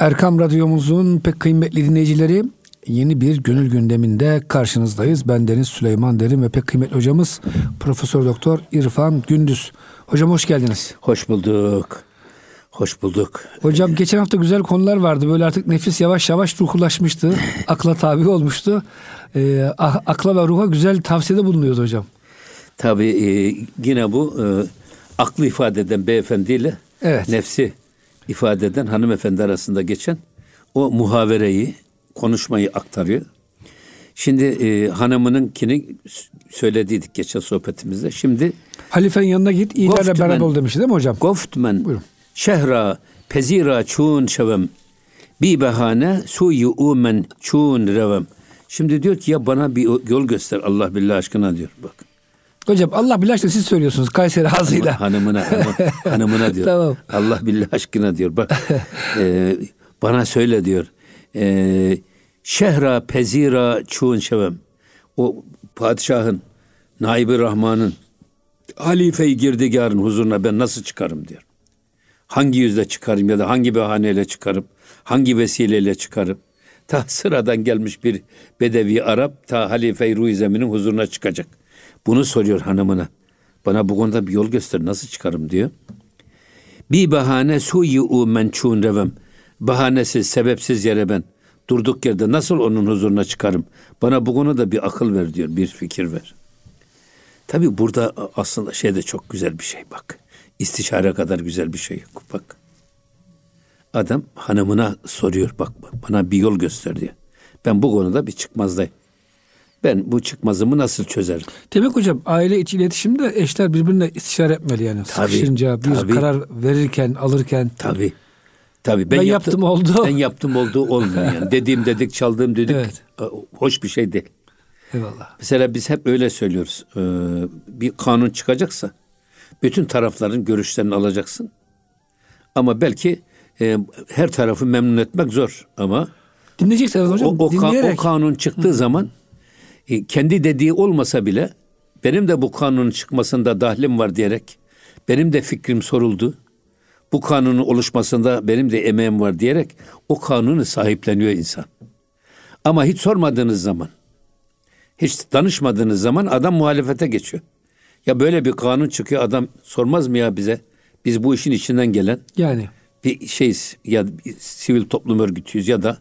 Erkam Radyomuzun pek kıymetli dinleyicileri yeni bir gönül gündeminde karşınızdayız. Ben Deniz Süleyman Derin ve pek kıymetli hocamız Profesör Doktor İrfan Gündüz. Hocam hoş geldiniz. Hoş bulduk. Hoş bulduk. Hocam geçen hafta güzel konular vardı. Böyle artık nefis yavaş yavaş ruhulaşmıştı. akla tabi olmuştu. Ee, akla ve ruha güzel tavsiyede bulunuyordu hocam. Tabii e, yine bu e, aklı ifade eden beyefendiyle evet. nefsi ifade eden hanımefendi arasında geçen o muhavereyi, konuşmayı aktarıyor. Şimdi e, hanımınınkini söylediydik geçen sohbetimizde. Şimdi Halifenin yanına git, iyilerle beraber ol demişti değil mi hocam? Goftmen Buyurun. şehra pezira çun şevem bi behane suyu umen çun revem. Şimdi diyor ki ya bana bir yol göster Allah billah aşkına diyor bak. Hocam Allah billah siz söylüyorsunuz Kayseri ağzıyla. Hanımına, hanımına, diyor. tamam. Allah billah aşkına diyor. Bak e, bana söyle diyor. E, şehra pezira çuğun şevem. O padişahın, naibi rahmanın, halifeyi girdigarın huzuruna ben nasıl çıkarım diyor. Hangi yüzle çıkarım ya da hangi bahaneyle çıkarım, hangi vesileyle çıkarım. Ta sıradan gelmiş bir bedevi Arap ta halife-i Ruizem'in huzuruna çıkacak. Bunu soruyor hanımına. Bana bu konuda bir yol göster nasıl çıkarım diyor. Bir bahane suyu mençun revem. Bahanesiz, sebepsiz yere ben durduk yerde nasıl onun huzuruna çıkarım? Bana bu konuda bir akıl ver diyor, bir fikir ver. Tabi burada aslında şey de çok güzel bir şey bak. İstişare kadar güzel bir şey yok bak. Adam hanımına soruyor bak bana bir yol göster diyor. Ben bu konuda bir çıkmazdayım. Ben bu çıkmazımı nasıl çözerim? Demek hocam aile içi iletişimde eşler birbirine istişare etmeli yani. Tabii, Sıkışınca bir tabii. karar verirken, alırken. Tabii. Tabii ben, ben yaptım, yaptım oldu. Ben yaptım oldu olmuyor yani. Dediğim dedik, çaldığım dedik. Evet. Hoş bir şey değil. Eyvallah. Mesela biz hep öyle söylüyoruz. Ee, bir kanun çıkacaksa bütün tarafların görüşlerini alacaksın. Ama belki e, her tarafı memnun etmek zor ama dinleyeceksiniz hocam. O, o, o kanun çıktığı Hı. zaman kendi dediği olmasa bile benim de bu kanunun çıkmasında dahlim var diyerek benim de fikrim soruldu. Bu kanunun oluşmasında benim de emeğim var diyerek o kanunu sahipleniyor insan. Ama hiç sormadığınız zaman, hiç danışmadığınız zaman adam muhalefete geçiyor. Ya böyle bir kanun çıkıyor adam sormaz mı ya bize? Biz bu işin içinden gelen yani bir şeyiz ya bir sivil toplum örgütüyüz ya da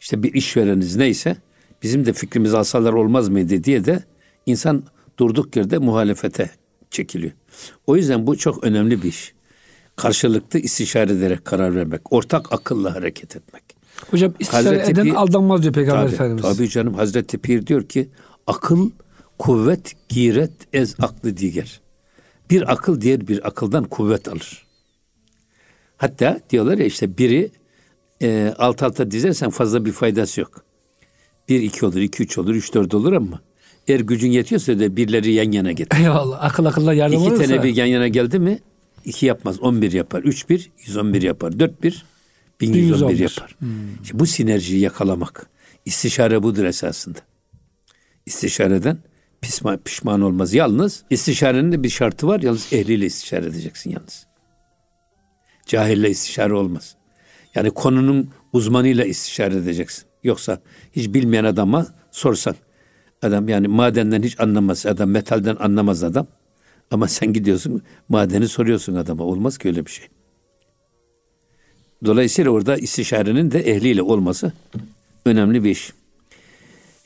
işte bir işvereniz neyse bizim de fikrimiz alsalar olmaz mıydı diye de insan durduk yerde muhalefete çekiliyor. O yüzden bu çok önemli bir iş. Karşılıklı istişare ederek karar vermek, ortak akılla hareket etmek. Hocam istişare Hazreti eden Pir, aldanmaz diyor Peygamber tabii, Efendimiz. Tabii canım Hazreti Pir diyor ki akıl kuvvet giret ez aklı diğer. Bir akıl diğer bir akıldan kuvvet alır. Hatta diyorlar ya işte biri e, alt alta dizersen fazla bir faydası yok. Bir iki olur, iki üç olur, üç dört olur ama eğer gücün yetiyorsa da birleri yan yana getir. Eyvallah. Akıl akılla yardım iki olursa. İki tane bir yan yana geldi mi iki yapmaz. On bir yapar. Üç bir, yüz on bir yapar. Dört bir, bin yüz on bir yapar. Hmm. İşte bu sinerjiyi yakalamak. İstişare budur esasında. İstişareden pişman, pişman olmaz. Yalnız istişarenin de bir şartı var. Yalnız ehliyle istişare edeceksin yalnız. Cahille istişare olmaz. Yani konunun uzmanıyla istişare edeceksin. Yoksa hiç bilmeyen adama sorsan adam yani madenden hiç anlamaz adam metalden anlamaz adam ama sen gidiyorsun madeni soruyorsun adama olmaz ki öyle bir şey. Dolayısıyla orada istişarenin de ehliyle olması önemli bir iş.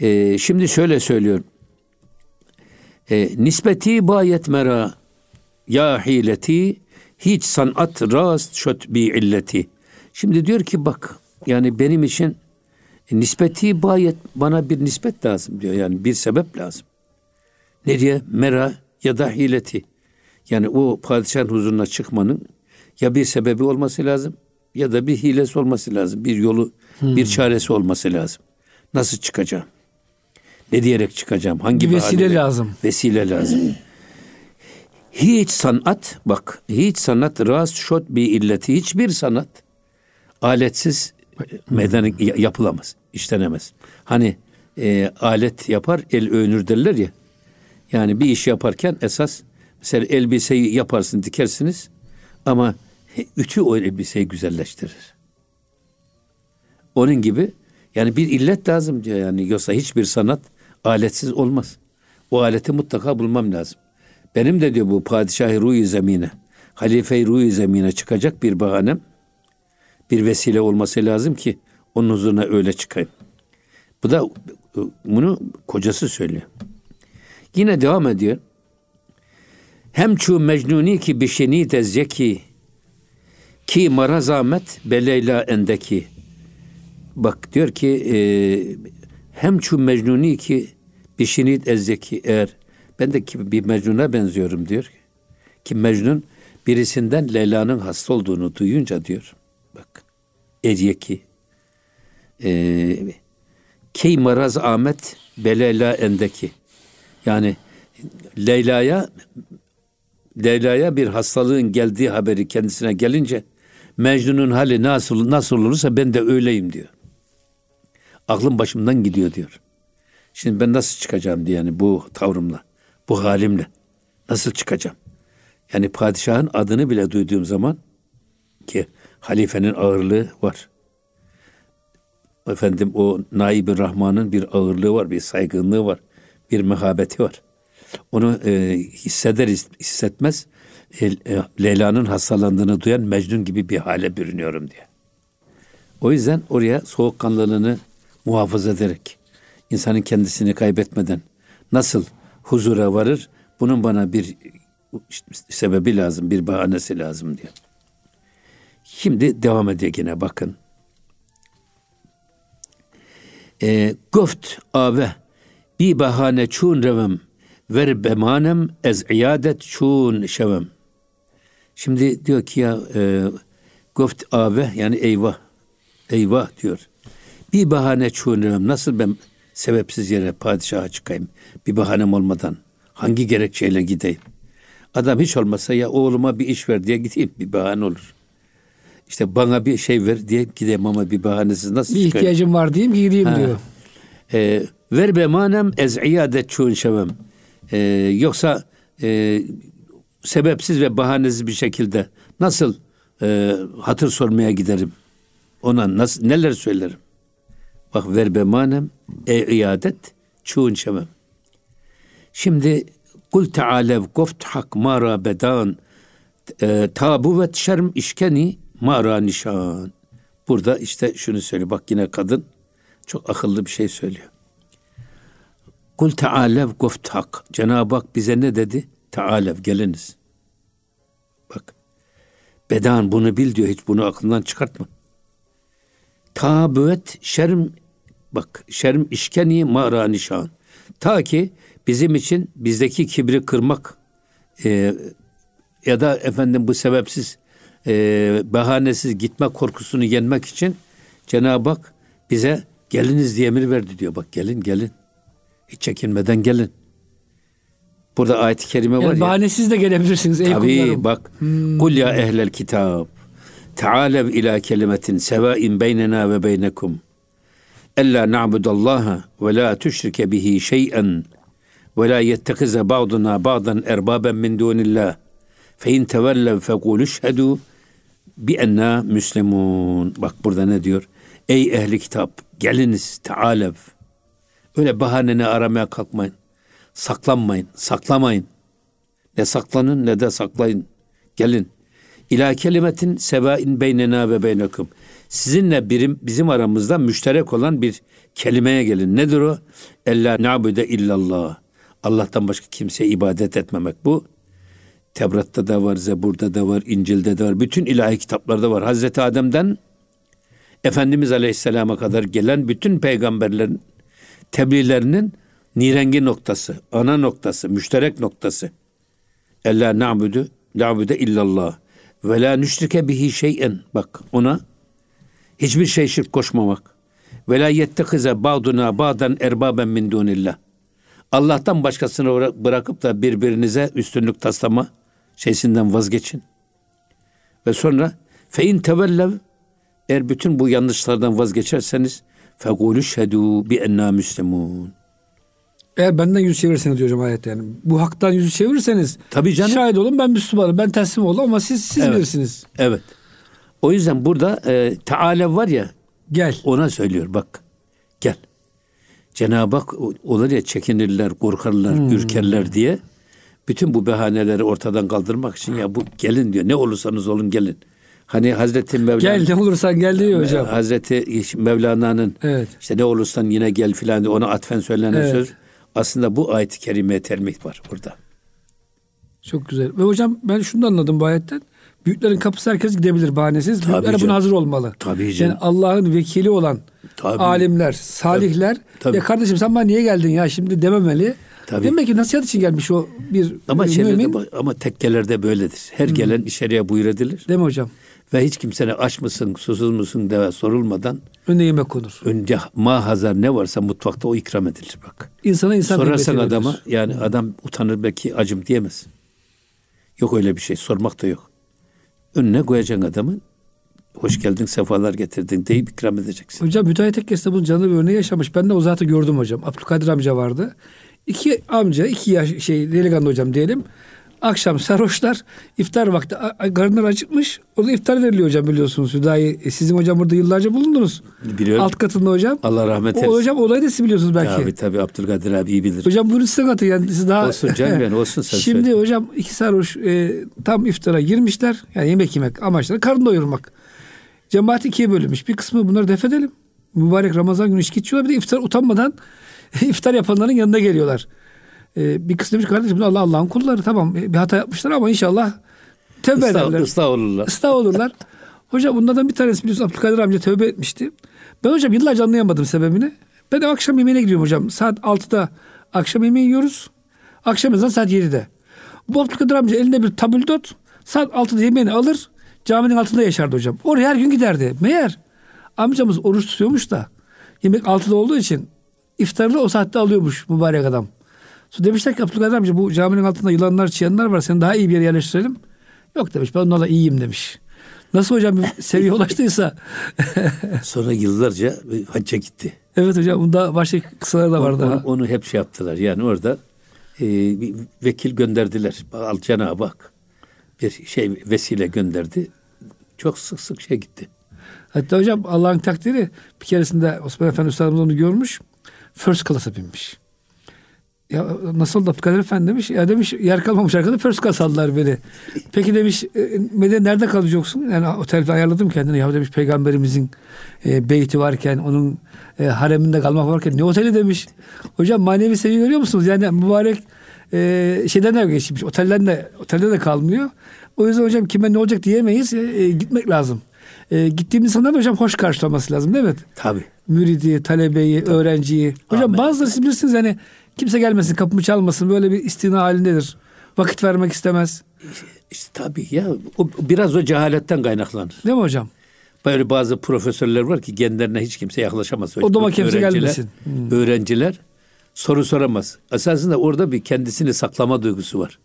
Ee, şimdi şöyle söylüyor. Ee, nispeti bayet mera ya hileti hiç sanat rast şöt bi illeti. Şimdi diyor ki bak yani benim için e, nispeti bayet bana bir nispet lazım diyor. Yani bir sebep lazım. Ne diye? Mera ya da hileti. Yani o padişahın huzuruna çıkmanın ya bir sebebi olması lazım ya da bir hilesi olması lazım. Bir yolu, hmm. bir çaresi olması lazım. Nasıl çıkacağım? Ne diyerek çıkacağım? Hangi bir vesile bahaneyle? lazım. Vesile lazım. hiç sanat bak hiç sanat ras şot bir illeti hiçbir sanat aletsiz meydan yapılamaz, işlenemez. Hani e, alet yapar, el övünür derler ya. Yani bir iş yaparken esas mesela elbiseyi yaparsın, dikersiniz ama ütü o elbiseyi güzelleştirir. Onun gibi yani bir illet lazım diyor yani. Yoksa hiçbir sanat aletsiz olmaz. O aleti mutlaka bulmam lazım. Benim de diyor bu padişahı ruhi zemine, halife-i ruhi zemine çıkacak bir bahanem, bir vesile olması lazım ki onun huzuruna öyle çıkayım. Bu da bunu kocası söylüyor. Yine devam ediyor. Hem çu mecnuni ki bişeni tezzeki ki marazamet beleyla endeki. Bak diyor ki e, hem çu mecnuni ki bişeni ezzeki eğer ben de ki bir mecnuna benziyorum diyor. Ki mecnun birisinden Leyla'nın hasta olduğunu duyunca diyor. Bak eryeki e, Key maraz Ahmet belela endeki. Yani Leyla'ya Leyla'ya bir hastalığın geldiği haberi kendisine gelince Mecnun'un hali nasıl nasıl olursa ben de öyleyim diyor. Aklım başımdan gidiyor diyor. Şimdi ben nasıl çıkacağım diye yani bu tavrımla, bu halimle nasıl çıkacağım? Yani padişahın adını bile duyduğum zaman ki halifenin ağırlığı var efendim o Naib-i Rahman'ın bir ağırlığı var, bir saygınlığı var, bir mehabeti var. Onu e, hisseder hissetmez e, e, Leyla'nın hastalandığını duyan Mecnun gibi bir hale bürünüyorum diye. O yüzden oraya soğukkanlılığını muhafaza ederek insanın kendisini kaybetmeden nasıl huzura varır bunun bana bir sebebi lazım, bir bahanesi lazım diyor. Şimdi devam ediyor yine bakın. E, guft ave bir bahane çun revem ver bemanem ez iadet çun şevem. Şimdi diyor ki ya e, guft ave yani eyvah eyvah diyor. Bir bahane çun revem nasıl ben sebepsiz yere padişaha çıkayım bir bahanem olmadan hangi gerekçeyle gideyim. Adam hiç olmasa ya oğluma bir iş ver diye gideyim bir bahane olur. İşte bana bir şey ver diye gideyim ama bir bahanesiz nasıl Bir çıkayım? ihtiyacım var diyeyim ki gideyim ha. diyor. E, ver be manem ez iyadet çun şevem. E, yoksa e, sebepsiz ve bahanesiz bir şekilde nasıl e, hatır sormaya giderim? Ona nasıl neler söylerim? Bak ver be manem e iadet çun şevem. Şimdi kul tealev goft hak mara bedan e, tabuvet şerm işkeni mara nişan. Burada işte şunu söyle bak yine kadın çok akıllı bir şey söylüyor. Kul tealev guft hak. Cenab-ı Hak bize ne dedi? Tealev geliniz. Bak. Bedan bunu bil diyor. Hiç bunu aklından çıkartma. Tabüet şerm bak şerm işkeni mara nişan. Ta ki bizim için bizdeki kibri kırmak e, ya da efendim bu sebepsiz e, bahanesiz gitme korkusunu yenmek için Cenab-ı Hak bize geliniz diye emir verdi diyor. Bak gelin gelin. Hiç çekinmeden gelin. Burada ayet-i kerime yani var ya. Bahanesiz de gelebilirsiniz. Ey Tabii kullarım. bak. Hmm. Kul ya ehlel kitab. Tealev ila kelimetin sevain beynena ve beynekum. Ella na'budallaha ve la tüşrike bihi şey'en ve la yettekize ba'duna ba'dan erbaben min dunillah. Fe in tevellev fekulu şhedu bi enna müslimun. Bak burada ne diyor? Ey ehli kitap geliniz tealev. Öyle bahaneni aramaya kalkmayın. Saklanmayın, saklamayın. Ne saklanın ne de saklayın. Gelin. İlâ kelimetin sevain beynena ve beynekum. Sizinle birim, bizim aramızda müşterek olan bir kelimeye gelin. Nedir o? Ella na'bude illallah. Allah'tan başka kimseye ibadet etmemek bu. Tevrat'ta da var, Zebur'da da var, İncil'de de var. Bütün ilahi kitaplarda var. Hazreti Adem'den Efendimiz Aleyhisselam'a kadar gelen bütün peygamberlerin tebliğlerinin nirengi noktası, ana noktası, müşterek noktası. Ella na'budu na'bude illallah ve la nüşrike bihi şeyen. Bak ona hiçbir şey şirk koşmamak. Ve la yettekize ba'duna ba'dan erbaben min dunillah. Allah'tan başkasını bırakıp da birbirinize üstünlük taslama şeysinden vazgeçin. Ve sonra fe in tevellev eğer bütün bu yanlışlardan vazgeçerseniz fekulu şedu bi enna müslimun. Eğer benden yüz çevirirseniz diyor hocam ayet yani. Bu haktan yüzü çevirirseniz Tabii canım. şahit olun ben Müslümanım. Ben teslim oldum ama siz siz evet. bilirsiniz. Evet. O yüzden burada e, taalev var ya Gel. Ona söylüyor bak gel. Cenab-ı Hak olur ya çekinirler, korkarlar, hmm. ürkerler diye bütün bu bahaneleri ortadan kaldırmak için ya bu gelin diyor. Ne olursanız olun gelin. Hani Hazreti Mevlana Gel ne olursan gel diyor hocam. Hazreti Mevlana'nın evet. işte ne olursan yine gel filan diye ona atfen söylenen evet. söz aslında bu ayet-i kerimeye telmih var burada. Çok güzel. Ve hocam ben şunu da anladım bu ayetten. Büyüklerin kapısı herkes gidebilir bahanesiz. Tabii Büyükler buna hazır olmalı. Tabii canım. Yani Allah'ın vekili olan Tabii. alimler, salihler. Tabii. Tabii. Ya kardeşim sen bana niye geldin ya şimdi dememeli. Tabii. Demek ki nasihat için gelmiş o bir ama mümin. ama tekkelerde böyledir. Her hmm. gelen içeriye buyur edilir. Değil mi hocam? Ve hiç kimsene aç mısın, susuz musun diye sorulmadan önüne yemek konur. Önce mahazar ne varsa mutfakta o ikram edilir bak. İnsana insan Sorarsan adama yani hmm. adam utanır belki acım diyemez. Yok öyle bir şey. Sormak da yok. Önüne koyacaksın adamın. Hoş geldin, sefalar getirdin deyip ikram edeceksin. Hocam Müteahhit Tekkes'te bunun canlı bir örneği yaşamış. Ben de o zatı gördüm hocam. Abdülkadir amca vardı. İki amca, iki yaş şey delikanlı hocam diyelim. Akşam sarhoşlar iftar vakti karınlar acıkmış. O da iftar veriliyor hocam biliyorsunuz. Hüdayi e, sizin hocam burada yıllarca bulundunuz. Biliyorum. Alt katında hocam. Allah rahmet eylesin. O hocam olayı da siz biliyorsunuz belki. Tabii tabii Abdülkadir abi iyi bilir. Hocam buyurun size katı yani siz daha. Olsun canım yani olsun sen Şimdi söyle. hocam iki sarhoş e, tam iftara girmişler. Yani yemek yemek amaçları karın doyurmak. Cemaat ikiye bölünmüş. Bir kısmı bunları def edelim. Mübarek Ramazan günü içki içiyorlar. Bir de iftar utanmadan iftar yapanların yanına geliyorlar. Ee, bir kısım demiş kardeşim Allah Allah'ın kulları tamam bir hata yapmışlar ama inşallah tövbe Islah, ederler. Islah olurlar. hocam bunlardan bir tanesi biliyorsun Abdülkadir amca tövbe etmişti. Ben hocam yıllarca anlayamadım sebebini. Ben de akşam yemeğine gidiyorum hocam. Saat 6'da akşam yemeği yiyoruz. Akşam ezan saat 7'de. Bu Abdülkadir amca elinde bir tabildot. Saat 6'da yemeğini alır. Caminin altında yaşardı hocam. Oraya her gün giderdi. Meğer amcamız oruç tutuyormuş da yemek 6'da olduğu için iftarını o saatte alıyormuş mübarek adam. Sonra demişler ki Abdülkadir amca bu caminin altında yılanlar, çıyanlar var. Seni daha iyi bir yere yerleştirelim. Yok demiş ben onlarla iyiyim demiş. Nasıl hocam bir seviye ulaştıysa. Sonra yıllarca hacca gitti. Evet hocam bunda başka kısalar da vardı. Onu, onu hep şey yaptılar. Yani orada e, bir vekil gönderdiler. Al Cenab-ı Hak bir şey vesile gönderdi. Çok sık sık şey gitti. Hatta hocam Allah'ın takdiri bir keresinde Osman Efendi Üstadımız onu görmüş. First class'a binmiş. Ya nasıl da Abdülkadir Efendi demiş. Ya demiş yer kalmamış arkada first class aldılar beni. Peki demiş e, Medine nerede kalacaksın? Yani otelde ayarladım kendini. Ya demiş peygamberimizin e, beyti varken onun e, hareminde kalmak varken ne oteli demiş. Hocam manevi seviye görüyor musunuz? Yani mübarek e, şeyden de geçmiş. Otelden de, otelde de kalmıyor. O yüzden hocam kime ne olacak diyemeyiz. E, e, gitmek lazım. E, gittiğim insanlar hocam hoş karşılaması lazım değil mi? Tabii. Müridi, talebeyi, Tabii. öğrenciyi. Hocam Amin. bazıları siz bilirsiniz hani kimse gelmesin kapımı çalmasın böyle bir istina halindedir. Vakit vermek istemez. İşte tabii ya o, biraz o cehaletten kaynaklanır. Değil mi hocam? Böyle bazı profesörler var ki kendilerine hiç kimse yaklaşamaz. O da kimse gelmesin. Hmm. Öğrenciler soru soramaz. Esasında orada bir kendisini saklama duygusu var.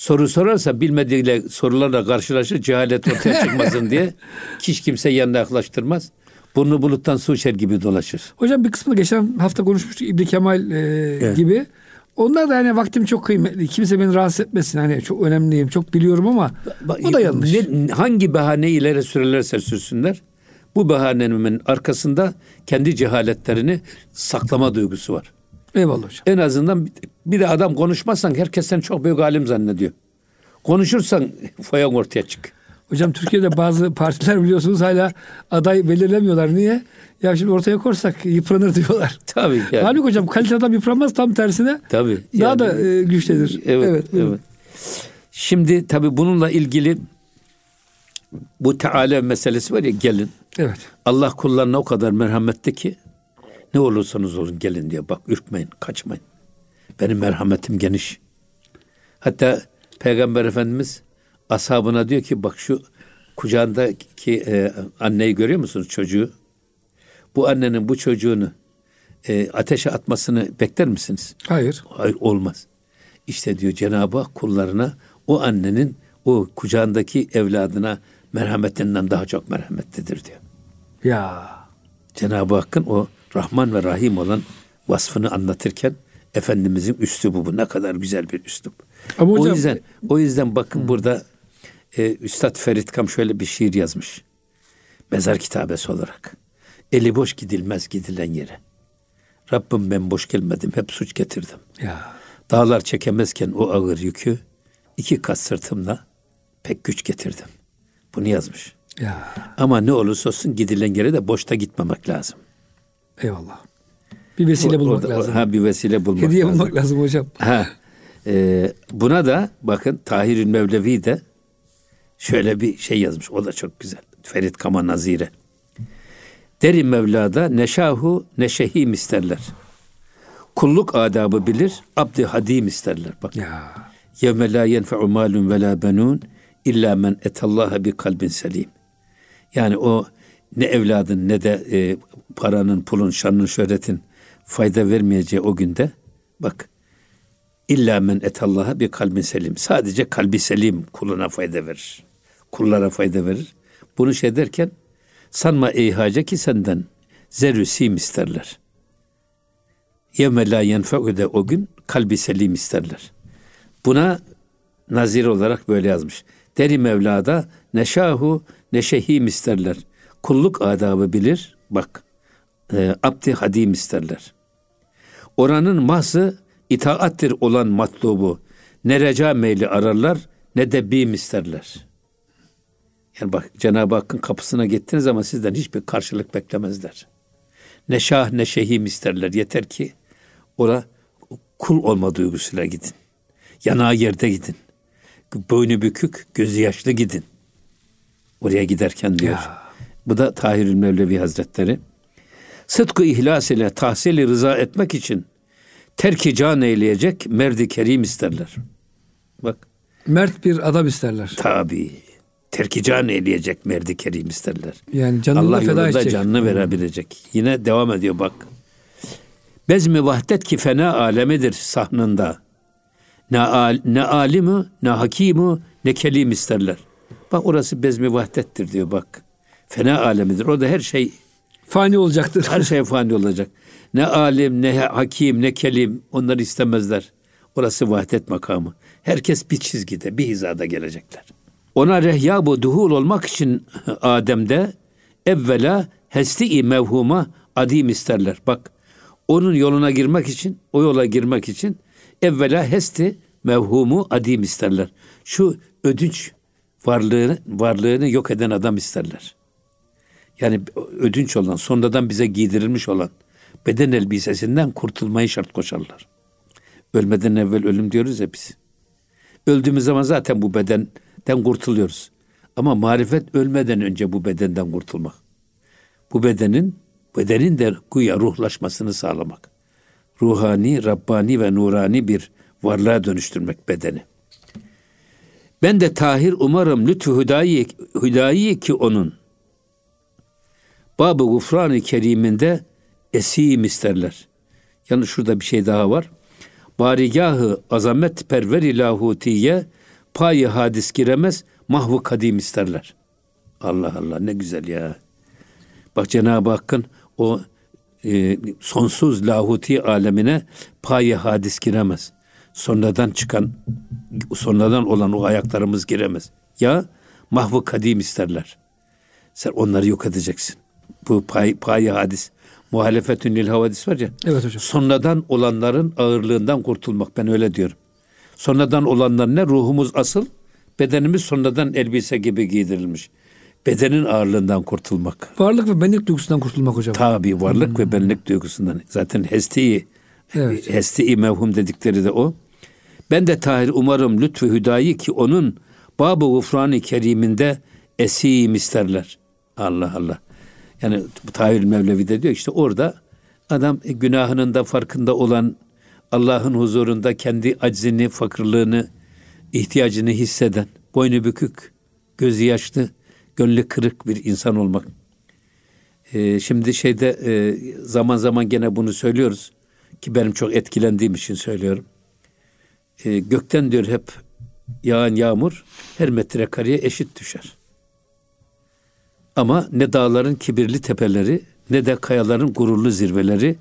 Soru sorarsa bilmediğiyle sorularla karşılaşır cehalet ortaya çıkmasın diye hiç kimse yanına yaklaştırmaz. Burnu buluttan su içer gibi dolaşır. Hocam bir kısmını geçen hafta konuşmuştuk İbni Kemal e, evet. gibi. Onlar da hani vaktim çok kıymetli. Kimse beni rahatsız etmesin. Hani çok önemliyim. Çok biliyorum ama bu da yanlış. Ne, hangi bahane ileri sürerlerse sürsünler. Bu bahanenin arkasında kendi cehaletlerini saklama duygusu var. Eyvallah hocam. En azından bir de adam konuşmazsan herkes seni çok büyük alim zannediyor. Konuşursan foyan ortaya çık. Hocam Türkiye'de bazı partiler biliyorsunuz hala aday belirlemiyorlar. Niye? Ya şimdi ortaya korsak yıpranır diyorlar. Tabii. Yani. Halbuki hocam kalite adam yıpranmaz tam tersine. Tabii. Daha yani, da e, güçlenir. Evet. Evet. evet. Şimdi tabii bununla ilgili bu Teala meselesi var ya gelin. Evet. Allah kullarına o kadar merhametli ki ne olursanız olun gelin diye bak ürkmeyin, kaçmayın. Benim merhametim geniş. Hatta Peygamber Efendimiz ashabına diyor ki bak şu kucağındaki e, anneyi görüyor musunuz çocuğu? Bu annenin bu çocuğunu e, ateşe atmasını bekler misiniz? Hayır. Hayır olmaz. İşte diyor Cenab-ı Hak kullarına o annenin o kucağındaki evladına merhametinden daha çok merhametlidir diyor. Ya. Cenab-ı Hakk'ın o Rahman ve Rahim olan vasfını anlatırken Efendimizin üslubu bu ne kadar güzel bir üslup. Ama hocam, o yüzden o yüzden bakın hı. burada e, Üstad Ferit Kam şöyle bir şiir yazmış. Mezar kitabesi olarak. Eli boş gidilmez gidilen yere. Rabbim ben boş gelmedim, hep suç getirdim. Ya. Dağlar çekemezken o ağır yükü iki kat sırtımla pek güç getirdim. Bunu yazmış. Ya. Ama ne olursa olsun gidilen yere de boşta gitmemek lazım. Eyvallah. Bir vesile o, bulmak orada, lazım. Ha bir vesile bulmak Hediye lazım. bulmak lazım hocam. Ha. E, buna da bakın Tahir Mevlevi de şöyle bir şey yazmış. O da çok güzel. Ferit Kama Nazire. Derin Mevla'da neşahu neşehim isterler. Kulluk adabı bilir, abdi hadim isterler. Bak. Ya. Yevme la yenfe'u malun ve la benun illa men etallaha bi kalbin selim. Yani o ne evladın ne de e, paranın, pulun, şanın, şöhretin fayda vermeyeceği o günde bak illa men etallaha bir kalbin selim. Sadece kalbi selim kuluna fayda verir. Kullara fayda verir. Bunu şey derken sanma ey hace ki senden zerrü sim isterler. Yevme la yenfe'u de o gün kalbi selim isterler. Buna nazir olarak böyle yazmış. Deri Mevla'da neşahu neşehim isterler. Kulluk adabı bilir. Bak e, abdi hadim isterler. Oranın mahzı itaattir olan matlubu. Ne reca meyli ararlar ne de bim isterler. Yani bak Cenab-ı Hakk'ın kapısına gittiniz ama sizden hiçbir karşılık beklemezler. Ne şah ne şehim isterler. Yeter ki ora kul olma duygusuyla gidin. Yanağı yerde gidin. Boynu bükük, gözü yaşlı gidin. Oraya giderken diyor. Ya. Bu da Tahirül Mevlevi Hazretleri. Sıdkı ihlas ile tahsili rıza etmek için terki can eyleyecek merdi kerim isterler. Bak. Mert bir adam isterler. Tabi. Terki can eyleyecek merdi kerim isterler. Yani canını Allah feda edecek. canını verebilecek. Yine devam ediyor bak. Bezmi vahdet ki fena alemidir sahnında. Ne, al, ne alimu, ne hakimu, ne kelim isterler. Bak orası bezmi vahdettir diyor bak. Fena alemidir. Orada her şey fani olacaktır. Her şey fani olacak. Ne alim, ne hakim, ne kelim onları istemezler. Orası vahdet makamı. Herkes bir çizgide, bir hizada gelecekler. Ona rehya bu duhul olmak için Adem'de evvela hesti-i mevhuma adim isterler. Bak onun yoluna girmek için, o yola girmek için evvela hesti mevhumu adim isterler. Şu ödünç varlığını, varlığını yok eden adam isterler. Yani ödünç olan, sonradan bize giydirilmiş olan beden elbisesinden kurtulmayı şart koşarlar. Ölmeden evvel ölüm diyoruz ya biz. Öldüğümüz zaman zaten bu bedenden kurtuluyoruz. Ama marifet ölmeden önce bu bedenden kurtulmak. Bu bedenin bedenin de güya ruhlaşmasını sağlamak. Ruhani, Rabbani ve nurani bir varlığa dönüştürmek bedeni. Ben de tahir umarım lütfü hüdayi, hüdayi ki onun Babı Gufran-ı Kerim'inde esim isterler. Yani şurada bir şey daha var. Barigahı azamet perver ilahutiye payı hadis giremez mahvu kadim isterler. Allah Allah ne güzel ya. Bak Cenab-ı Hakk'ın o e, sonsuz lahuti alemine payı hadis giremez. Sonradan çıkan, sonradan olan o ayaklarımız giremez. Ya mahvu kadim isterler. Sen onları yok edeceksin. Bu pay, payı hadis. Muhalefetün lil havadis var ya. Evet hocam. Sonradan olanların ağırlığından kurtulmak. Ben öyle diyorum. Sonradan olanlar ne? Ruhumuz asıl, bedenimiz sonradan elbise gibi giydirilmiş. Bedenin ağırlığından kurtulmak. Varlık ve benlik duygusundan kurtulmak hocam. Tabii varlık hmm. ve benlik duygusundan. Zaten hesti evet. hesti mevhum dedikleri de o. Ben de Tahir umarım lütfü hüdayi ki onun Bab-ı Gufran-ı Kerim'inde esim isterler. Allah Allah. Yani Tahir Mevlevi de diyor işte orada adam günahının da farkında olan Allah'ın huzurunda kendi aczini, fakirlığını, ihtiyacını hisseden, boynu bükük, gözü yaşlı, gönlü kırık bir insan olmak. Ee, şimdi şeyde e, zaman zaman gene bunu söylüyoruz ki benim çok etkilendiğim için söylüyorum. Ee, gökten diyor hep yağan yağmur her metrekareye eşit düşer. Ama ne dağların kibirli tepeleri ne de kayaların gururlu zirveleri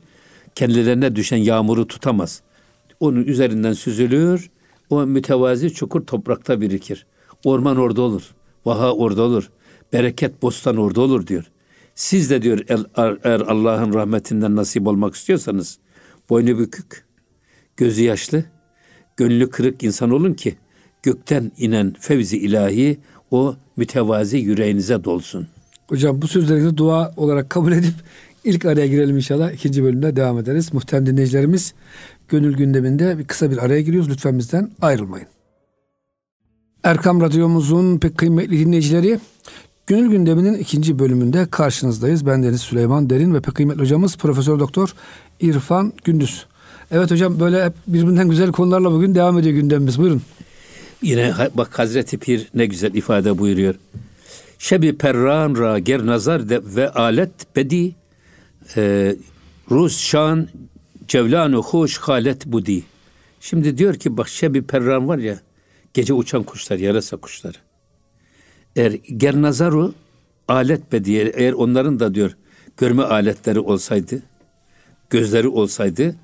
kendilerine düşen yağmuru tutamaz. Onun üzerinden süzülür, o mütevazi çukur toprakta birikir. Orman orada olur, vaha orada olur, bereket bostan orada olur diyor. Siz de diyor eğer Allah'ın rahmetinden nasip olmak istiyorsanız boynu bükük, gözü yaşlı, gönlü kırık insan olun ki gökten inen fevzi ilahi o mütevazi yüreğinize dolsun. Hocam bu sözlerinizi dua olarak kabul edip ilk araya girelim inşallah. İkinci bölümde devam ederiz. Muhterem dinleyicilerimiz gönül gündeminde bir kısa bir araya giriyoruz. Lütfen bizden ayrılmayın. Erkam Radyomuzun pek kıymetli dinleyicileri Gönül gündeminin ikinci bölümünde karşınızdayız. Ben Deniz Süleyman Derin ve pek kıymetli hocamız Profesör Doktor İrfan Gündüz. Evet hocam böyle hep birbirinden güzel konularla bugün devam ediyor gündemimiz. Buyurun. Yine bak Hazreti Pir ne güzel ifade buyuruyor. Şebi perran ra ger nazar de ve alet bedi e, Rus şan cevlanu hoş halet budi. Şimdi diyor ki bak şebi perran var ya gece uçan kuşlar yarasa kuşları. Eğer ger nazaru alet be diye eğer onların da diyor görme aletleri olsaydı gözleri olsaydı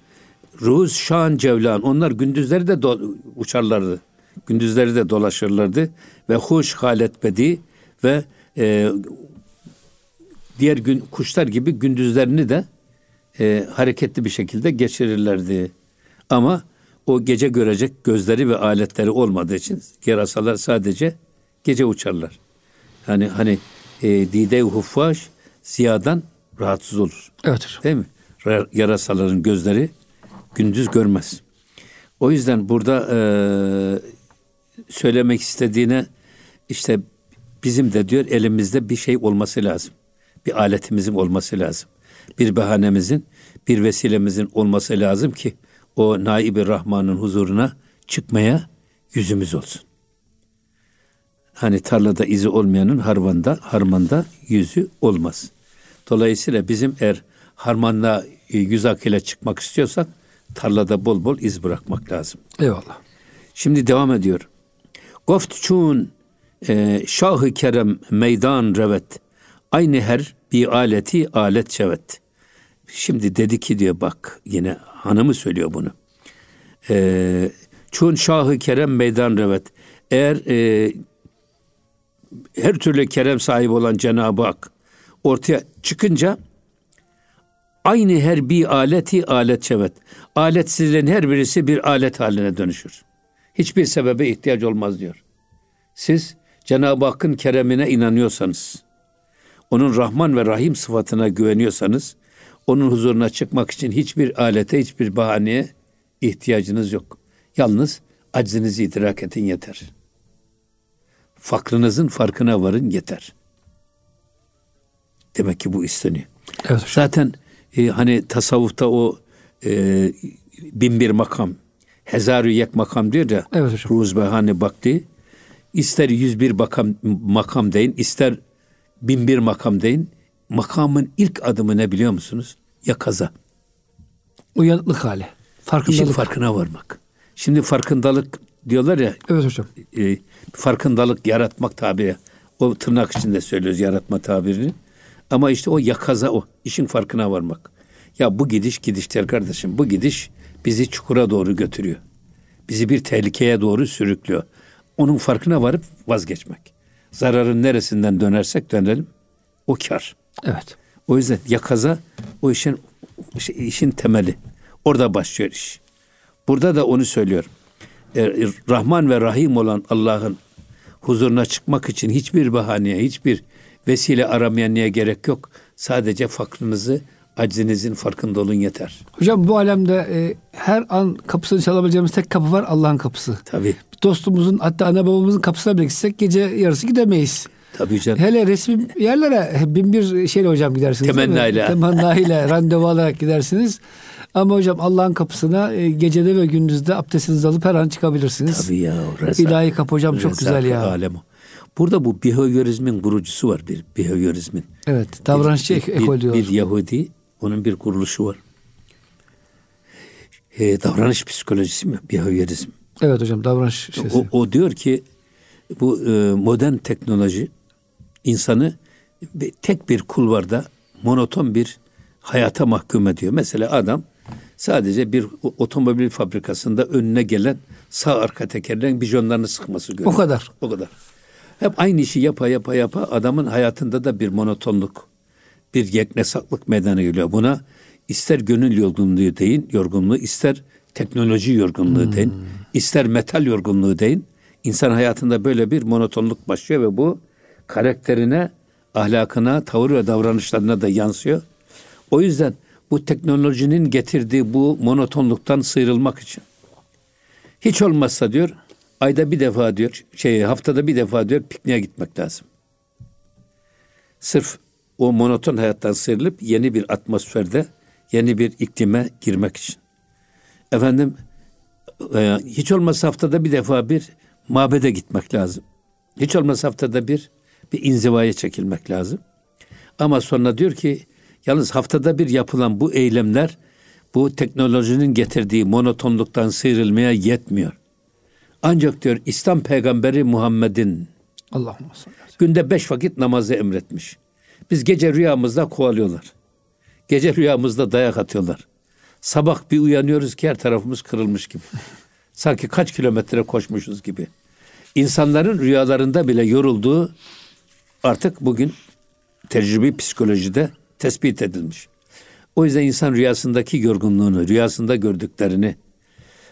Ruz şan cevlan onlar gündüzleri de uçarlardı. Gündüzleri de dolaşırlardı ve hoş halet bedi ve e, diğer gün kuşlar gibi gündüzlerini de e, hareketli bir şekilde geçirirlerdi. Ama o gece görecek gözleri ve aletleri olmadığı için yarasalar sadece gece uçarlar. Yani hani e, dide huffaş ziyadan rahatsız olur. Evet. Değil mi? Yarasaların gözleri gündüz görmez. O yüzden burada e, söylemek istediğine işte bizim de diyor elimizde bir şey olması lazım. Bir aletimizin olması lazım. Bir bahanemizin, bir vesilemizin olması lazım ki o naibi Rahman'ın huzuruna çıkmaya yüzümüz olsun. Hani tarlada izi olmayanın harmanda, harmanda yüzü olmaz. Dolayısıyla bizim eğer harmanda e, yüz akıyla çıkmak istiyorsak tarlada bol bol iz bırakmak lazım. Eyvallah. Şimdi devam ediyor. Goft çun e, şahı kerem meydan revet. Aynı her bir aleti alet şevet. Şimdi dedi ki diyor bak yine hanımı söylüyor bunu. E, çun şahı kerem meydan revet. Eğer e, her türlü kerem sahibi olan Cenab-ı Hak ortaya çıkınca aynı her bir aleti alet şevet. Aletsizlerin her birisi bir alet haline dönüşür. Hiçbir sebebe ihtiyaç olmaz diyor. Siz Cenab-ı Hakk'ın keremine inanıyorsanız, onun Rahman ve Rahim sıfatına güveniyorsanız, onun huzuruna çıkmak için hiçbir alete, hiçbir bahaneye ihtiyacınız yok. Yalnız aczinizi idrak edin yeter. Fakrınızın farkına varın yeter. Demek ki bu isteniyor. Evet hocam. Zaten e, hani tasavvufta o e, bin bir makam, hezarü yek makam diyor ya. Evet hocam. Ruzbehane baktı. İster yüz bir makam, makam deyin, ister bin bir makam deyin. Makamın ilk adımı ne biliyor musunuz? Ya kaza. Uyanıklık hali. Farkındalık. İşin farkına varmak. Şimdi farkındalık diyorlar ya. Evet hocam. E, farkındalık yaratmak tabiri. O tırnak içinde söylüyoruz yaratma tabirini. Ama işte o yakaza o. işin farkına varmak. Ya bu gidiş gidişler kardeşim. Bu gidiş bizi çukura doğru götürüyor. Bizi bir tehlikeye doğru sürüklüyor. Onun farkına varıp vazgeçmek. Zararın neresinden dönersek dönelim o kar. Evet. O yüzden yakaza o işin işin temeli. Orada başlıyor iş. Burada da onu söylüyorum. E, Rahman ve Rahim olan Allah'ın huzuruna çıkmak için hiçbir bahaneye, hiçbir vesile aramaya niye gerek yok. Sadece fakrınızı, aczinizin farkında olun yeter. Hocam bu alemde e, her an kapısını çalabileceğimiz tek kapı var Allah'ın kapısı. Tabii. Dostumuzun hatta ana babamızın kapısına bile gitsek gece yarısı gidemeyiz. Tabii canım. Hele resmi yerlere bin bir şeyle hocam gidersiniz. Temenna ile. Temenna ile randevu alarak gidersiniz. Ama hocam Allah'ın kapısına e, gecede ve gündüzde abdestinizi alıp her an çıkabilirsiniz. Tabii ya. Rezak, İlahi kapı hocam çok güzel ya. Alem Burada bu behaviorizmin kurucusu var bir behaviorizmin. Evet davranışçı bir, ekol diyor. Bir Yahudi onun bir kuruluşu var. E, davranış psikolojisi mi? Behaviorizm. Evet hocam davranış şeysi. O, o diyor ki bu e, modern teknoloji insanı tek bir kulvarda monoton bir hayata mahkum ediyor. Mesela adam sadece bir otomobil fabrikasında önüne gelen sağ arka tekerlerin bijonlarını sıkması görüyor. O kadar. O kadar. Hep aynı işi yapa yapa yapa adamın hayatında da bir monotonluk, bir yeknesaklık meydana geliyor. Buna ister gönül yorgunluğu deyin, yorgunluğu, ister teknoloji yorgunluğu hmm. deyin, ister metal yorgunluğu deyin. İnsan hayatında böyle bir monotonluk başlıyor ve bu karakterine, ahlakına, tavır ve davranışlarına da yansıyor. O yüzden bu teknolojinin getirdiği bu monotonluktan sıyrılmak için hiç olmazsa diyor ayda bir defa diyor şey haftada bir defa diyor pikniğe gitmek lazım. Sırf o monoton hayattan sıyrılıp yeni bir atmosferde yeni bir iklime girmek için. Efendim e, hiç olmazsa haftada bir defa bir mabede gitmek lazım. Hiç olmazsa haftada bir bir inzivaya çekilmek lazım. Ama sonra diyor ki yalnız haftada bir yapılan bu eylemler bu teknolojinin getirdiği monotonluktan sıyrılmaya yetmiyor. Ancak diyor İslam peygamberi Muhammed'in Allah'ım günde beş vakit namazı emretmiş. Biz gece rüyamızda kovalıyorlar. Gece rüyamızda dayak atıyorlar. Sabah bir uyanıyoruz ki her tarafımız kırılmış gibi. Sanki kaç kilometre koşmuşuz gibi. İnsanların rüyalarında bile yorulduğu artık bugün tecrübi psikolojide tespit edilmiş. O yüzden insan rüyasındaki yorgunluğunu, rüyasında gördüklerini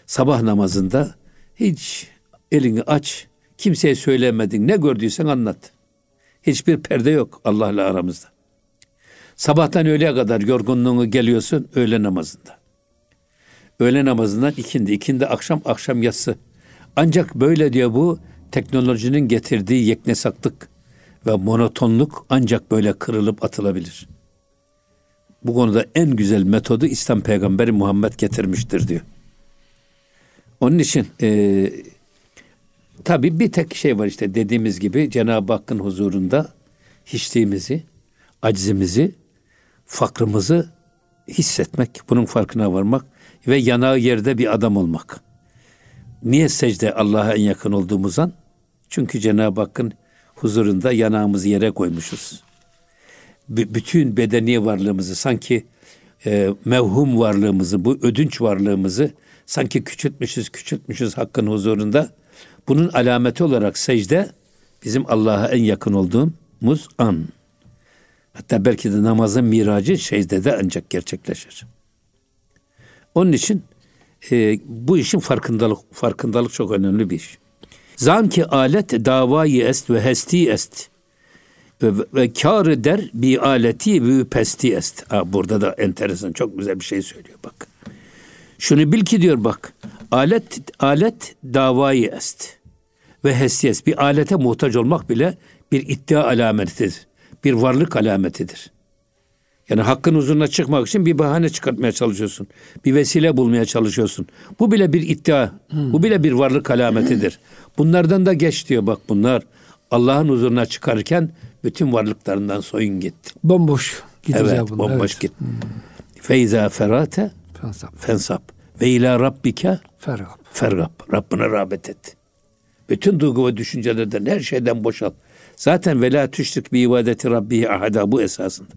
sabah namazında hiç elini aç, kimseye söylemedin, ne gördüysen anlat. Hiçbir perde yok Allah'la aramızda. Sabahtan öğleye kadar yorgunluğunu geliyorsun öğle namazında. Öğle namazından ikindi, ikindi akşam, akşam yatsı. Ancak böyle diyor bu teknolojinin getirdiği yeknesaklık ve monotonluk ancak böyle kırılıp atılabilir. Bu konuda en güzel metodu İslam peygamberi Muhammed getirmiştir diyor. Onun için e, tabi bir tek şey var işte dediğimiz gibi Cenab-ı Hakk'ın huzurunda hiçliğimizi, acizimizi, fakrımızı hissetmek, bunun farkına varmak ve yanağı yerde bir adam olmak. Niye secde Allah'a en yakın olduğumuz an? Çünkü Cenab-ı Hakk'ın huzurunda yanağımızı yere koymuşuz. B- bütün bedeni varlığımızı sanki e, mevhum varlığımızı, bu ödünç varlığımızı sanki küçültmüşüz, küçültmüşüz Hakk'ın huzurunda. Bunun alameti olarak secde bizim Allah'a en yakın olduğumuz an. Hatta belki de namazın miracı secdede ancak gerçekleşir. Onun için e, bu işin farkındalık farkındalık çok önemli bir iş. Zanki alet davayı est ve hesti est ve, ve kâr der bi aleti ve pesti est. Ha, burada da enteresan çok güzel bir şey söylüyor bak. Şunu bil ki diyor bak. Alet alet davayı est ve hestiyes. Bir alete muhtaç olmak bile bir iddia alametidir. Bir varlık alametidir. Yani hakkın huzuruna çıkmak için bir bahane çıkartmaya çalışıyorsun. Bir vesile bulmaya çalışıyorsun. Bu bile bir iddia. Hmm. Bu bile bir varlık alametidir. Bunlardan da geç diyor bak bunlar. Allah'ın huzuruna çıkarken bütün varlıklarından soyun gitti. Bomboş gideceğim evet, bunlar. Bomboş evet. git. Hmm. Feyza ferate fensap. fensap. Ve ila rabbike fergab. Fergab. Rabbine rağbet et. Bütün duygu ve düşüncelerden her şeyden boşal. Zaten vela tüşrik bi ibadeti rabbihi ahada bu esasında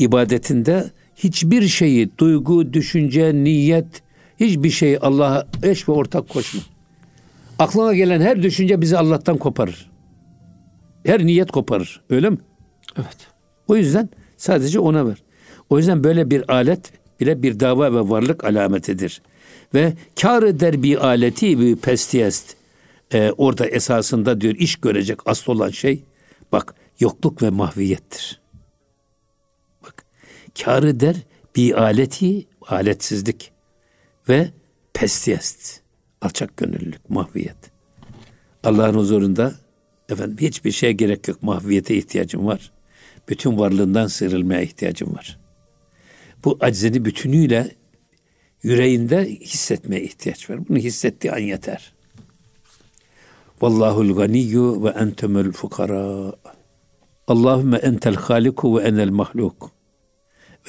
ibadetinde hiçbir şeyi, duygu, düşünce, niyet, hiçbir şeyi Allah'a eş ve ortak koşma. Aklına gelen her düşünce bizi Allah'tan koparır. Her niyet koparır. Öyle mi? Evet. O yüzden sadece ona ver. O yüzden böyle bir alet bile bir dava ve varlık alametidir. Ve kar eder bir aleti bir pestiyest. Ee, orada esasında diyor iş görecek asıl olan şey bak yokluk ve mahviyettir kârı der bir aleti aletsizlik ve pestiyest alçak gönüllülük, mahviyet. Allah'ın huzurunda efendim hiçbir şeye gerek yok. Mahviyete ihtiyacım var. Bütün varlığından sıyrılmaya ihtiyacım var. Bu aczini bütünüyle yüreğinde hissetmeye ihtiyaç var. Bunu hissettiği an yeter. Vallahul ganiyyu ve entemel fukara. Allahümme entel haliku ve enel mahluk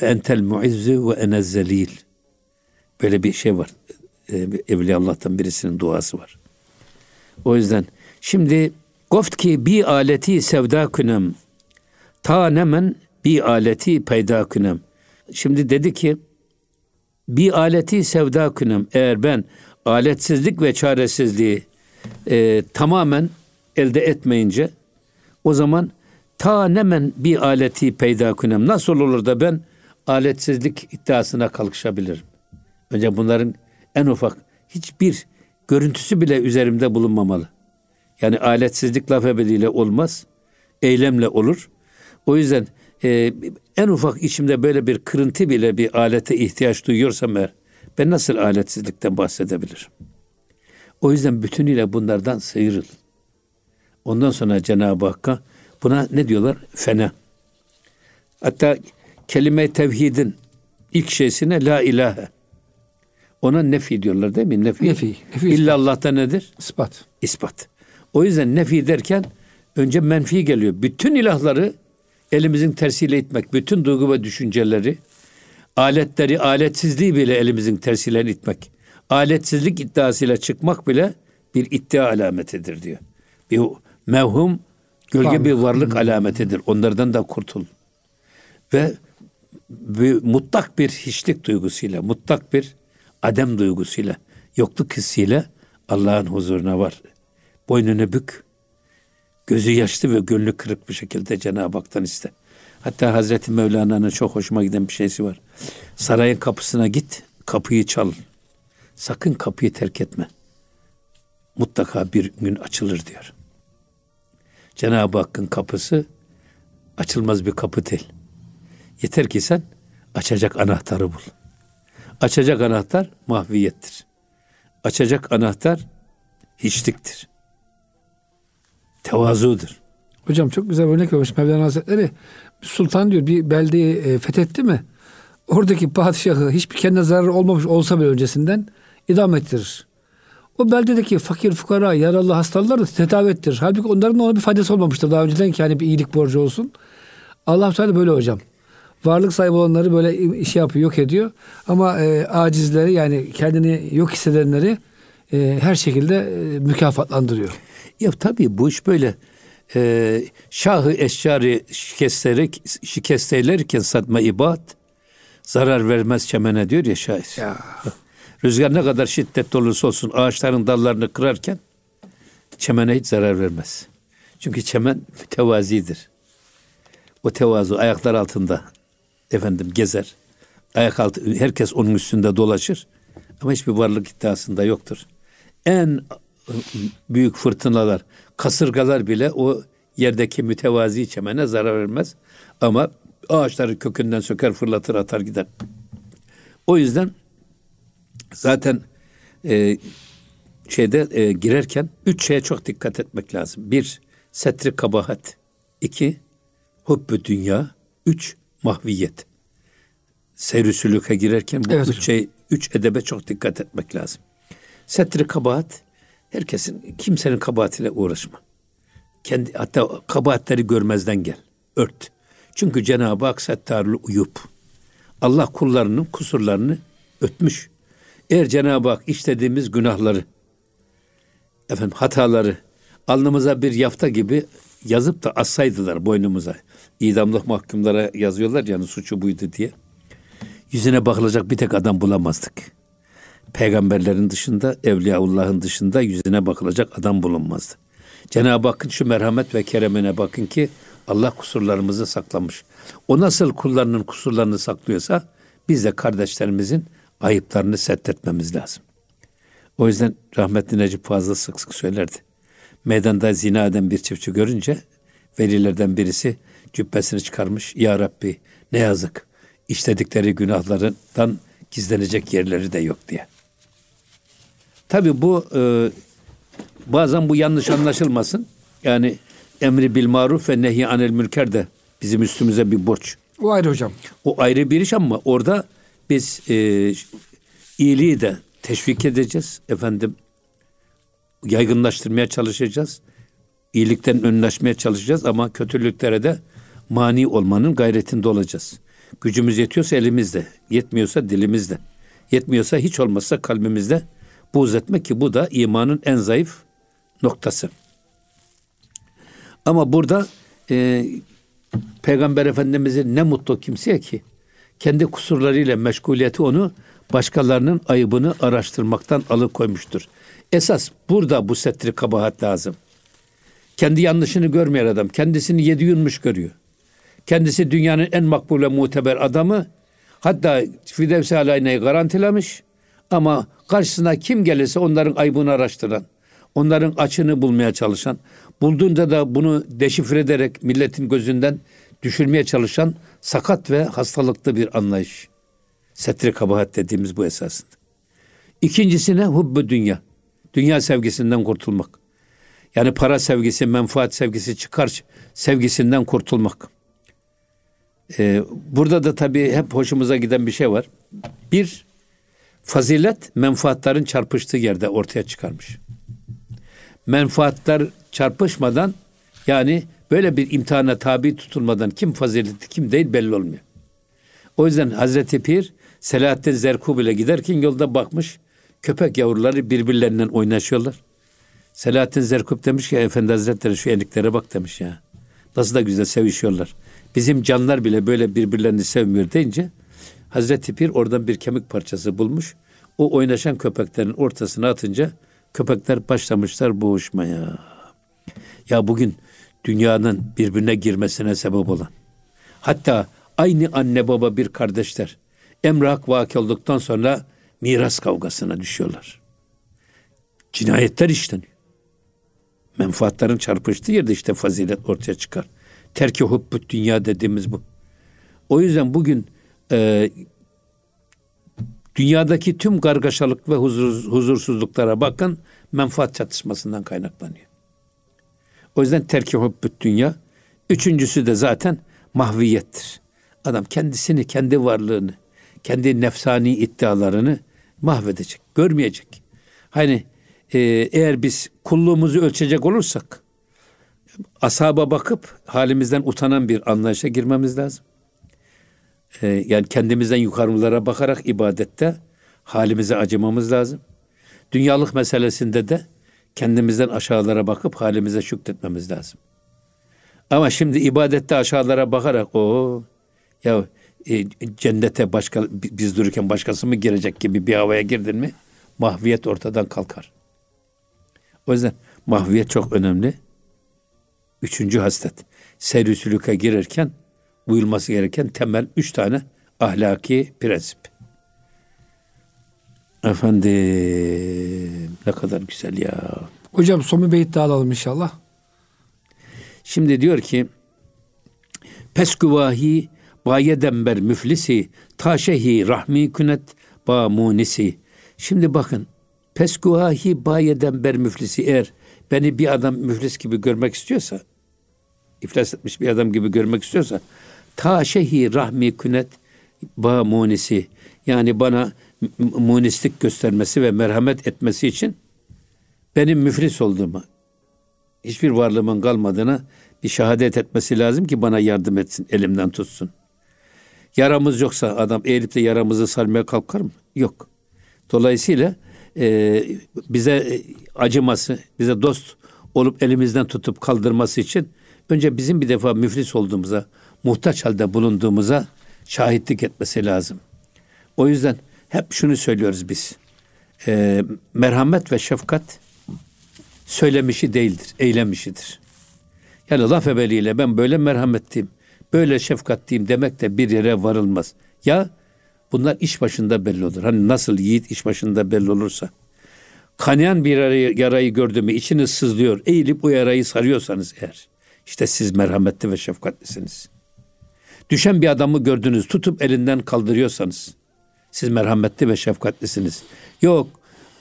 ve entel muizzu ve enez zelil. Böyle bir şey var. Ee, Evliya Allah'tan birisinin duası var. O yüzden şimdi goft ki bir aleti sevda künem ta nemen bir aleti peyda künem. Şimdi dedi ki bir aleti sevda künem eğer ben aletsizlik ve çaresizliği e, tamamen elde etmeyince o zaman Ta nemen bir aleti peyda kunem. Nasıl olur da ben aletsizlik iddiasına kalkışabilirim? Önce bunların en ufak hiçbir görüntüsü bile üzerimde bulunmamalı. Yani aletsizlik laf ebediyle olmaz. Eylemle olur. O yüzden e, en ufak içimde böyle bir kırıntı bile bir alete ihtiyaç duyuyorsam eğer ben nasıl aletsizlikten bahsedebilirim? O yüzden bütünüyle bunlardan sıyrıl. Ondan sonra Cenab-ı Hakk'a buna ne diyorlar? Fena. Hatta kelime tevhidin ilk şeysine la ilahe. Ona nefi diyorlar değil mi? Nefi. Nefi. nefi İlla Allah'ta nedir? İspat. İspat. O yüzden nefi derken önce menfi geliyor. Bütün ilahları elimizin tersiyle itmek, bütün duygu ve düşünceleri, aletleri, aletsizliği bile elimizin tersiyle itmek. Aletsizlik iddiasıyla çıkmak bile bir iddia alametidir diyor. Bir mevhum, gölge bir varlık alametidir. Onlardan da kurtul. Ve bir, mutlak bir hiçlik duygusuyla, mutlak bir adem duygusuyla, yokluk hissiyle Allah'ın huzuruna var. Boynunu bük, gözü yaşlı ve gönlü kırık bir şekilde Cenab-ı Hak'tan iste. Hatta Hazreti Mevlana'nın çok hoşuma giden bir şeysi var. Sarayın kapısına git, kapıyı çal. Sakın kapıyı terk etme. Mutlaka bir gün açılır diyor. Cenab-ı Hakk'ın kapısı açılmaz bir kapı değil. Yeter ki sen açacak anahtarı bul. Açacak anahtar mahviyettir. Açacak anahtar hiçliktir. Tevazudur. Hocam çok güzel örnek vermiş Mevlana Hazretleri. Sultan diyor bir beldeyi e, fethetti mi? Oradaki padişahı hiçbir kendine zarar olmamış olsa bile öncesinden idam ettirir. O beldedeki fakir fukara, yaralı hastaları tedavi ettirir. Halbuki onların ona bir faydası olmamıştır daha önceden ki hani bir iyilik borcu olsun. Allah Teala böyle hocam. Varlık sahibi olanları böyle iş yapıyor, yok ediyor. Ama e, acizleri yani kendini yok hissedenleri e, her şekilde e, mükafatlandırıyor. Ya tabii bu iş böyle e, şahı eşcarı şikestelerek, şikestelerken satma ibad zarar vermez çemene diyor ya şair. Ya. Rüzgar ne kadar şiddetli olursa olsun ağaçların dallarını kırarken çemene hiç zarar vermez. Çünkü çemen mütevazidir. O tevazu ayaklar altında efendim gezer. Ayak altı herkes onun üstünde dolaşır. Ama hiçbir varlık iddiasında yoktur. En büyük fırtınalar, kasırgalar bile o yerdeki mütevazi çemene zarar vermez. Ama ağaçları kökünden söker, fırlatır, atar gider. O yüzden zaten e, şeyde e, girerken üç şeye çok dikkat etmek lazım. Bir, setri kabahat. iki hubbü dünya. Üç, mahviyet. Seyr sülüke girerken bu evet, üç şey, üç edebe çok dikkat etmek lazım. Setri kabahat, herkesin, kimsenin kabahatiyle uğraşma. Kendi, hatta kabahatleri görmezden gel. Ört. Çünkü Cenab-ı Hak settarlı uyup. Allah kullarının kusurlarını ötmüş. Eğer Cenab-ı Hak işlediğimiz günahları, efendim hataları alnımıza bir yafta gibi yazıp da assaydılar boynumuza. İdamlık mahkumlara yazıyorlar yani suçu buydu diye. Yüzüne bakılacak bir tek adam bulamazdık. Peygamberlerin dışında, Evliyaullah'ın dışında yüzüne bakılacak adam bulunmazdı. Cenab-ı Hakk'ın şu merhamet ve keremine bakın ki Allah kusurlarımızı saklamış. O nasıl kullarının kusurlarını saklıyorsa biz de kardeşlerimizin ayıplarını settetmemiz lazım. O yüzden rahmetli Necip Fazıl sık sık söylerdi. Meydanda zina eden bir çiftçi görünce velilerden birisi cübbesini çıkarmış. Ya Rabbi ne yazık işledikleri günahlarından gizlenecek yerleri de yok diye. Tabi bu e, bazen bu yanlış anlaşılmasın. Yani emri bil maruf ve nehi anil mülker de bizim üstümüze bir borç. O ayrı hocam. O ayrı bir iş ama orada biz e, iyiliği de teşvik edeceğiz. Efendim yaygınlaştırmaya çalışacağız. İyilikten önlaşmaya çalışacağız ama kötülüklere de mani olmanın gayretinde olacağız. Gücümüz yetiyorsa elimizde, yetmiyorsa dilimizde, yetmiyorsa hiç olmazsa kalbimizde buğz etmek ki bu da imanın en zayıf noktası. Ama burada e, Peygamber Efendimiz'in ne mutlu kimseye ki kendi kusurlarıyla meşguliyeti onu başkalarının ayıbını araştırmaktan alıkoymuştur. Esas burada bu setri kabahat lazım. Kendi yanlışını görmeyen adam. Kendisini yedi yunmuş görüyor. Kendisi dünyanın en makbule muteber adamı. Hatta Firdevs Aleyhine'yi garantilemiş. Ama karşısına kim gelirse onların aybını araştıran, onların açını bulmaya çalışan, bulduğunda da bunu deşifre ederek milletin gözünden düşürmeye çalışan sakat ve hastalıklı bir anlayış. Setri kabahat dediğimiz bu esasında. İkincisine hubbu dünya. Dünya sevgisinden kurtulmak. Yani para sevgisi, menfaat sevgisi, çıkar sevgisinden kurtulmak. Ee, burada da tabii hep hoşumuza giden bir şey var. Bir, fazilet menfaatların çarpıştığı yerde ortaya çıkarmış. Menfaatler çarpışmadan yani böyle bir imtihana tabi tutulmadan kim faziletli kim değil belli olmuyor. O yüzden Hazreti Pir Selahattin Zerkub ile giderken yolda bakmış köpek yavruları birbirlerinden oynaşıyorlar. Selahattin Zerkub demiş ki Efendi Hazretleri şu eniklere bak demiş ya. Nasıl da güzel sevişiyorlar. Bizim canlar bile böyle birbirlerini sevmiyor deyince Hazreti Pir oradan bir kemik parçası bulmuş. O oynaşan köpeklerin ortasına atınca köpekler başlamışlar boğuşmaya. Ya bugün dünyanın birbirine girmesine sebep olan. Hatta aynı anne baba bir kardeşler emrak vaki olduktan sonra miras kavgasına düşüyorlar. Cinayetler işleniyor. Menfaatlerin çarpıştığı yerde işte fazilet ortaya çıkar. Terki hubbut dünya dediğimiz bu. O yüzden bugün e, dünyadaki tüm kargaşalık ve huzur, huzursuzluklara bakın menfaat çatışmasından kaynaklanıyor. O yüzden terki hubbut dünya. Üçüncüsü de zaten mahviyettir. Adam kendisini, kendi varlığını, kendi nefsani iddialarını mahvedecek, görmeyecek. Hani e, eğer biz kulluğumuzu ölçecek olursak asaba bakıp halimizden utanan bir anlayışa girmemiz lazım. E, yani kendimizden yukarılara bakarak ibadette halimize acımamız lazım. Dünyalık meselesinde de kendimizden aşağılara bakıp halimize şükretmemiz lazım. Ama şimdi ibadette aşağılara bakarak o ya e, cennete başka biz dururken başkası mı girecek gibi bir havaya girdin mi mahviyet ortadan kalkar. O yüzden mahviyet çok önemli. Üçüncü haslet. Serüsülüke girerken uyulması gereken temel üç tane ahlaki prensip. Efendim ne kadar güzel ya. Hocam son bir beyit daha alalım inşallah. Şimdi diyor ki Pesküvahi bayedember müflisi taşehi rahmi künet ba munisi. Şimdi bakın peskuhahi bayedember müflisi eğer beni bir adam müflis gibi görmek istiyorsa iflas etmiş bir adam gibi görmek istiyorsa taşehi rahmi künet ba munisi yani bana munislik göstermesi ve merhamet etmesi için benim müflis olduğumu hiçbir varlığımın kalmadığını bir şehadet etmesi lazım ki bana yardım etsin, elimden tutsun. Yaramız yoksa adam eğilip de yaramızı sarmaya kalkar mı? Yok. Dolayısıyla e, bize acıması, bize dost olup elimizden tutup kaldırması için önce bizim bir defa müflis olduğumuza, muhtaç halde bulunduğumuza şahitlik etmesi lazım. O yüzden hep şunu söylüyoruz biz. E, merhamet ve şefkat söylemişi değildir, eylemişidir. Yani laf ebeliyle ben böyle merhametliyim, böyle şefkatliyim demek de bir yere varılmaz. Ya bunlar iş başında belli olur. Hani nasıl yiğit iş başında belli olursa. Kanayan bir yarayı, yarayı gördü mü içini sızlıyor. Eğilip o yarayı sarıyorsanız eğer. işte siz merhametli ve şefkatlisiniz. Düşen bir adamı gördünüz tutup elinden kaldırıyorsanız. Siz merhametli ve şefkatlisiniz. Yok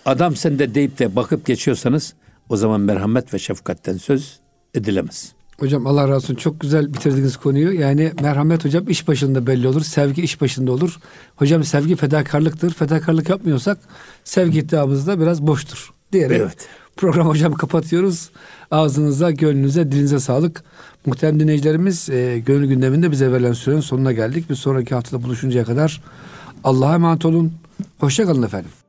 adam sende deyip de bakıp geçiyorsanız o zaman merhamet ve şefkatten söz edilemez. Hocam Allah razı olsun. Çok güzel bitirdiniz konuyu. Yani merhamet hocam iş başında belli olur. Sevgi iş başında olur. Hocam sevgi fedakarlıktır. Fedakarlık yapmıyorsak sevgi iddiamız da biraz boştur diyerek evet. Program hocam kapatıyoruz. Ağzınıza, gönlünüze, dilinize sağlık. Muhterem dinleyicilerimiz e, gönül gündeminde bize verilen sürenin sonuna geldik. Bir sonraki haftada buluşuncaya kadar Allah'a emanet olun. Hoşçakalın efendim.